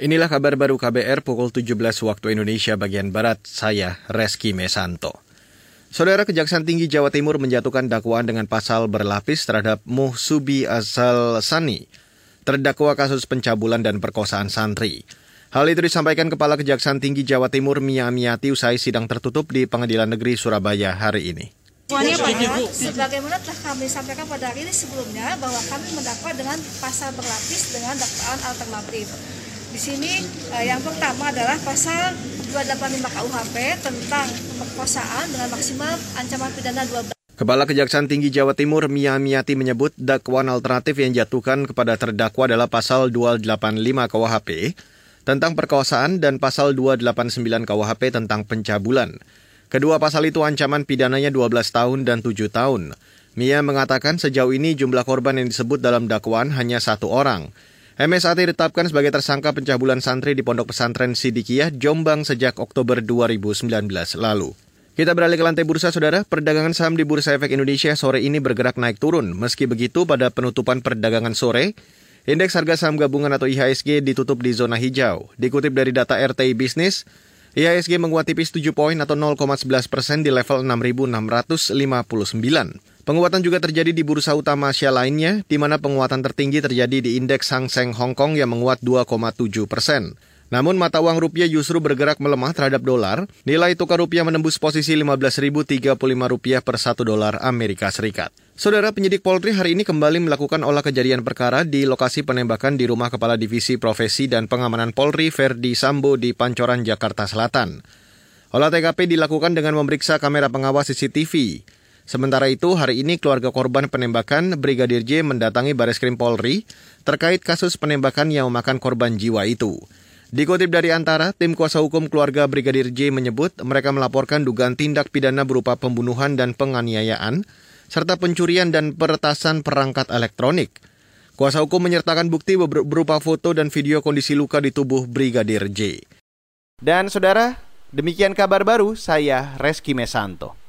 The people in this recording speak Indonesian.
Inilah kabar baru KBR pukul 17 waktu Indonesia bagian Barat. Saya Reski Mesanto. Saudara Kejaksaan Tinggi Jawa Timur menjatuhkan dakwaan dengan pasal berlapis terhadap Muhsubi Azal Sani, terdakwa kasus pencabulan dan perkosaan santri. Hal itu disampaikan Kepala Kejaksaan Tinggi Jawa Timur Mia Miati usai sidang tertutup di Pengadilan Negeri Surabaya hari ini. sebagaimana telah kami sampaikan pada hari ini sebelumnya bahwa kami mendakwa dengan pasal berlapis dengan dakwaan alternatif. Di sini eh, yang pertama adalah pasal 285 KUHP tentang pemerkosaan dengan maksimal ancaman pidana 12 Kepala Kejaksaan Tinggi Jawa Timur Mia Miati menyebut dakwaan alternatif yang jatuhkan kepada terdakwa adalah pasal 285 KUHP tentang perkosaan dan pasal 289 KUHP tentang pencabulan. Kedua pasal itu ancaman pidananya 12 tahun dan 7 tahun. Mia mengatakan sejauh ini jumlah korban yang disebut dalam dakwaan hanya satu orang. MSAT ditetapkan sebagai tersangka pencabulan santri di Pondok Pesantren Sidikiyah, Jombang sejak Oktober 2019 lalu. Kita beralih ke lantai bursa, saudara. Perdagangan saham di Bursa Efek Indonesia sore ini bergerak naik turun. Meski begitu, pada penutupan perdagangan sore, indeks harga saham gabungan atau IHSG ditutup di zona hijau. Dikutip dari data RTI Bisnis, IHSG menguat tipis 7 poin atau 0,11 persen di level 6.659. Penguatan juga terjadi di bursa utama Asia lainnya, di mana penguatan tertinggi terjadi di indeks Hang Seng Hong Kong yang menguat 2,7 persen. Namun mata uang rupiah justru bergerak melemah terhadap dolar. Nilai tukar rupiah menembus posisi 15.035 rupiah per satu dolar Amerika Serikat. Saudara penyidik Polri hari ini kembali melakukan olah kejadian perkara di lokasi penembakan di rumah Kepala Divisi Profesi dan Pengamanan Polri Verdi Sambo di Pancoran, Jakarta Selatan. Olah TKP dilakukan dengan memeriksa kamera pengawas CCTV. Sementara itu, hari ini keluarga korban penembakan Brigadir J mendatangi Baris Krim Polri terkait kasus penembakan yang memakan korban jiwa itu. Dikutip dari Antara, tim kuasa hukum keluarga Brigadir J menyebut mereka melaporkan dugaan tindak pidana berupa pembunuhan dan penganiayaan, serta pencurian dan peretasan perangkat elektronik. Kuasa hukum menyertakan bukti berupa foto dan video kondisi luka di tubuh Brigadir J. Dan saudara, demikian kabar baru saya Reski Mesanto.